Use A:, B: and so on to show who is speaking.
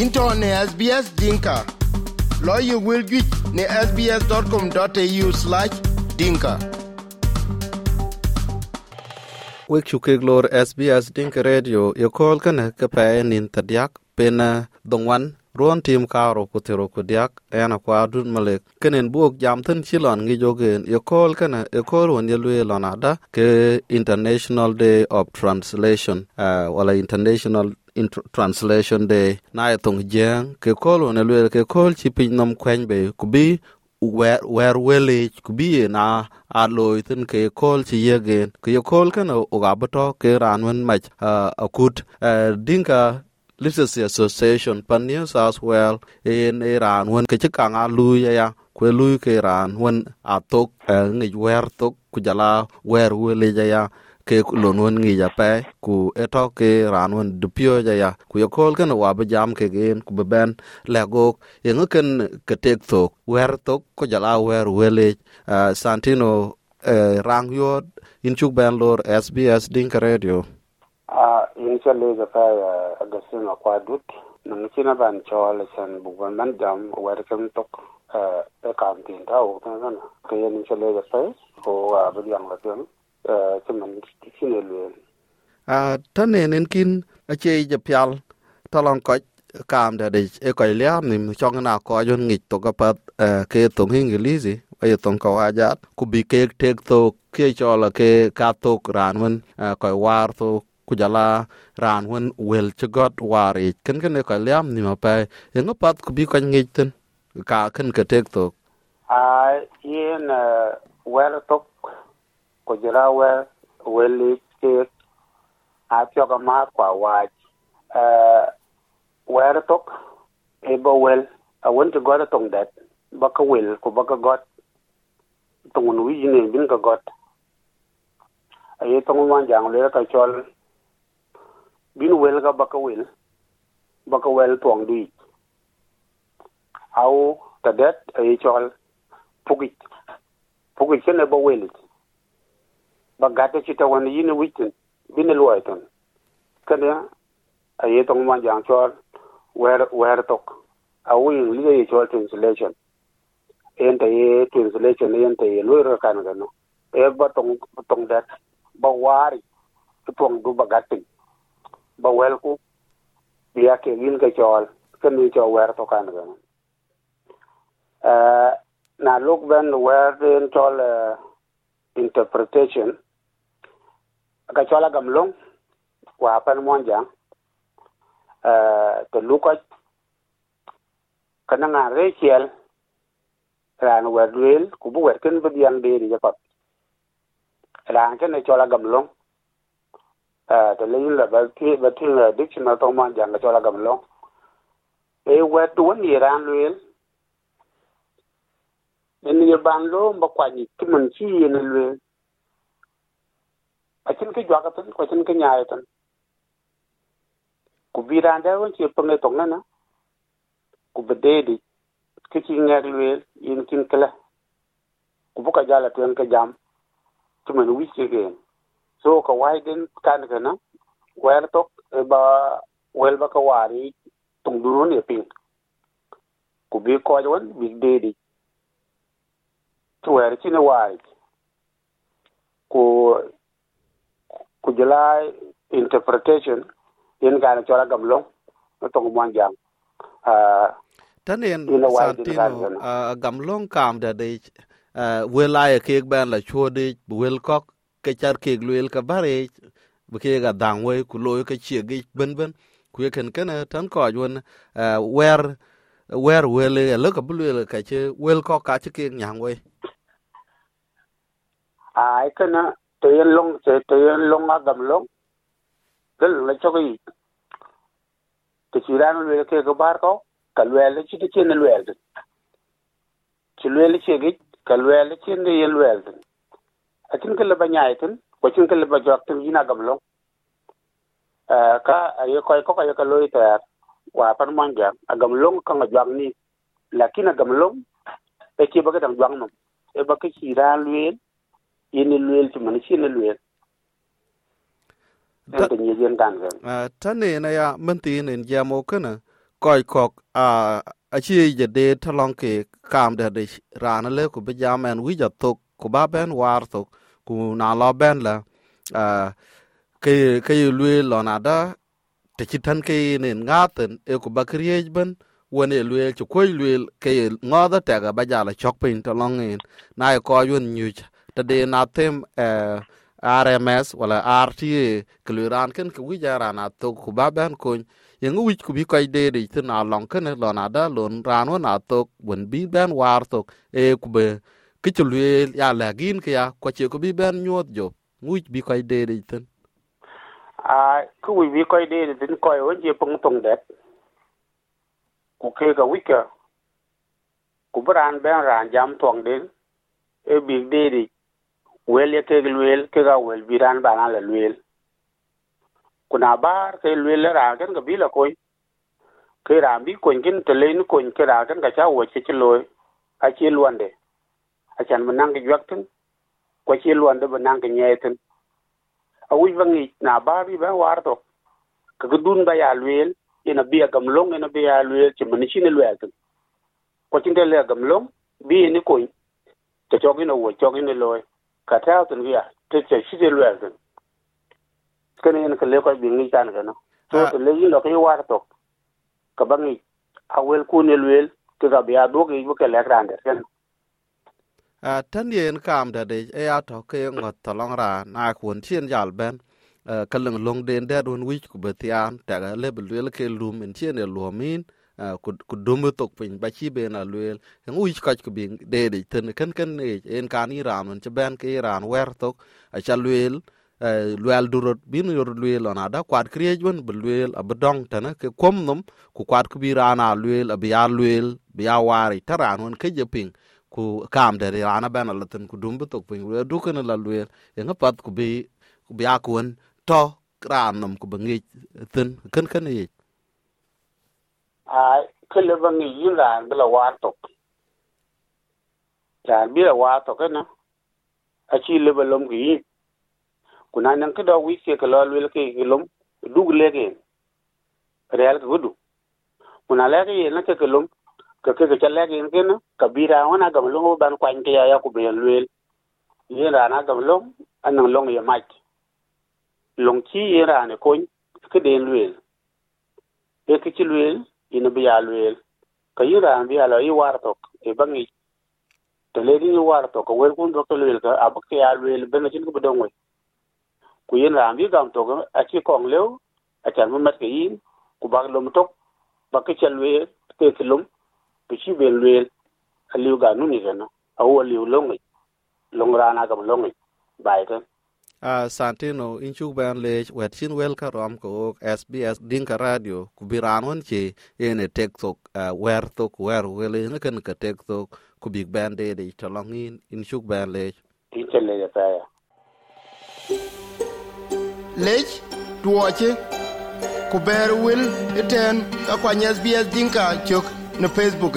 A: into ne SBS Dinka. Lawyer will get ne sbs.com.au slash dinka.
B: wek chukek lor SBS Dinka Radio yo kol kana ka nin tadiak pena dongwan ruon tim karo kutero kudiak ena kwa dun malek kenen buok jam thân chilon ngi jogen yo kol kana yo kol won yelwe lonada ke International Day of Translation uh, wala International in Translation Day na etong jeng ke kol ne yelwe ke kol chi piny nom kwen be kubi wer wer wele kubi na a loy tin ke kol chi yegen ke yo kol kana o gabato ke ran wen mach uh, akut uh, dinka literacy association pan new south well in e, iran wen ke chikang a lu ya ya kwe luy ke ran wen atok uh, ngi wer tok kujala wer wele ya ke lon wen ngi ja pe, ku eto ke ran wen dupio ja ya ku yo kol ken wa be jam ke gen, ku be ben lego yengo ken ke tek tok wer to ko jala wer wele santino e, rang yo in chuk ben lor sbs dinka radio.
C: A in cha le ga pa e, a ga sin ma dut na mi china ban cho le san bu ban man jam, wer kem tok e, e kan tin ta o ta na. Ke yin cha le ga pa ko a bu yang la ken e cha man chi ne le
B: a tane nen kin a che je pyal talon ko kam da de e ko liam ni chong na ko yon ngi to ka pat ke to ingilizi ay tong ko ajat ku bi ke tek to ke cho la ke ka to ran wen ko war to ku jala ran wen wel che got war e ken ken ko liam ni ma pe e ngo pat ku bi ko ngi ten ka ken ke tek to
C: a yin wer to ko jira we weli ke a pyo ga ma kwa wa eh, wer tok e bo wel, a won to got tong dat ba ka wel ko ba ka got tong nu yi ne bin ka got a ye tong man jang le ka chol, bin wel ga ba ka wel ba ka wel tong di. Au, ta det a ye chol pugit pugit ne ba welit. Ba gata ci ta wani yin witin bin lo aiton kada a yi tong man jang chol wer wer tok. A wi li yi chol translation. En ta ye translation en ta ye lo kan ga e ba tong tong dat ba wari tong du ba gatin ba wel ku ke yin ka chol kan ni chol wer tok kan ga no na look ben wer den chol interpretation ka chola gamlong wa pan monjang eh, to lukot kana nga rechiel ran wer duel ku bu wer ken bediang de ri japat ran ken ne chola gamlong eh, to le la ba ti ba ti la dictionary to monjang ka chola gamlong. E wer duon ni ran luel en ye ban lo, mba kwani kimun chi yen ne luel a chin ke jwa ka tan ko chin ke nya tan ku bi ran da won che pang tong na na. Ku be de di. Ke chi ngar luel yin kin kala ku bu ka jala tuen ka jam. Ti man wi ke ge so, ka wai den kan ka na wer tok ba wel ba ka wari tung duru ne ping. Ku bi ko won bi de di. Tu wer chi ne wai. Ku ku jela interpretation yin ga na chola gamlong no to mo jang. Uh
B: tanen santino gamlong kam da de welaya kek ben la chode wel kok ke char kek luel ka bare bu ke ga dang we ku loy ka chie ge ben ben ku ye ken ken tan ko jun wer wer wele le ka bulu ka che wel kok ka che kek nyang we
C: ai kana te yen long te te yen long cái gamlong gel la cái te chiran le cái cái bar ko lùi lwel chỉ lùi chen lwel cái lwel lùi gi ka lwel yên lùi yen ở trên cái ke le ba nyaay ở trên cái ke le ba jok tin ina gam long cả ay ko có cái cái loy ta wa pan mang jam a gam long ka nga jang ni lakini gam long e ci ba ga dang jang no e ba ke ra ran yen lwel ci man ci ne lwel. Ta ni yen kan ga
B: tane na ya menti nen jamo kana koy kok a achi je de talong ke kam de de rana le ku be jamen wi ja tok ku ba ben war tok ku na lo ben la a ke ke lwe lo na da te chi tan ke ne ngaten e ku ba kriye ben wone lwe chu koy lwe ke ngo da te ga ba ja la chok pin talong in na ko yun nyu ta de na tem eh RMS wala RTA kliran ken ku wi ja rana ku ba ben kun yang wich ku bi koy de de tin na long ken lo na da lon ran na tok bun bi ben war to e ku be ki chu lwe ya la gin ke ya ko che ku bi ben nyot jo wich bi koy de de tin
C: a ku wi bi koy de de tin ko yo je pung tung det ku ke ga wika ku bran ben ran jam tong den e bi de de wel ye kek lueel ke ga wel bi raan ba na la ku na baar ke lueel lwel raa ken ka bi la koy ke ra bi kony kin te le kony ke raa ken ka cha wo che che loy a che luande a chan manang ge yak tin. Ko che luande manang ge nye tin. A wi vangi na baar bi ba war to. Ka dun ba ya lueel ina bi gam long ina bi ya lueel che man shi ne lwel tin. Ko tin de le gam long, bi ni kony te chogi ina wo chogi ne loy ka ta tin ya te che shi de lwel tin kene yen ka le ko bi ngi tan ga no so to le yin lo ke war to ka bangi a wel ku ne lwel ke ga biya do ge bu ke le grande. Ken
B: a tan yen kam da de e a to ke ngot to long ra na kun chien jal ben ka leng long den de don wich ku betian ta ga le bel ke lum en chien e luomin ku dum tok pin ba chi be na lwel en wich kach ku bin de de ten ken ken e en kan iran on ben ke iran wer tok a cha lwel luel durot bin yor luel ona da kwat kriej wen be luel abdong tan ke kom num ku kwat ku birana luel abia luel bi ya wari taran won ke je pin ku kam de rana bana latin ku dum tok pin luel du ken la luel en pat ku bi ku bia kun to ran num ku bengi tin ken ken yi
C: a kele ba ngi yin la ngi la wa to ta bi la wa to kana a chi le ba lom gi yin kuna nan ka da wi ke ka lol wel ke lom dug le ke real ka gudu kuna le ke na ke ka lom ka ke ka le ke ken ka bi ra wana ga lom ban kwan ke ya ya ku be lwel yin ra na ga lom an lom ya mai lom chi yin ra ne ko ke de lwel e ke chi lwel ina bi ya lwel. Ka yi ra bi ya lo yi war tok e bangi te le ni war tok ko wer kun do ke lwel ka ab ke ya lwel ben chin ku dong we. Ku yin ram bi gam to a chi kong lew a chan mu mat ke yin, ku bak lum tok, ba ke chal we ke ke lum ku chi ben we a liu ga nu ni no a wo liu long ni long ra na gam long ni bai ta
B: a santino in chu ban le wet chin wel ka rom ko sbs dinka radio ku biran won che ene tek tok wer tok wer wele ne kan ka tek tok ku big band de de to long in in chu ban le
C: ti chele ya pa ya
A: lec tuoche ku ber wil iten ka kwany sbs dinka cök ne facebook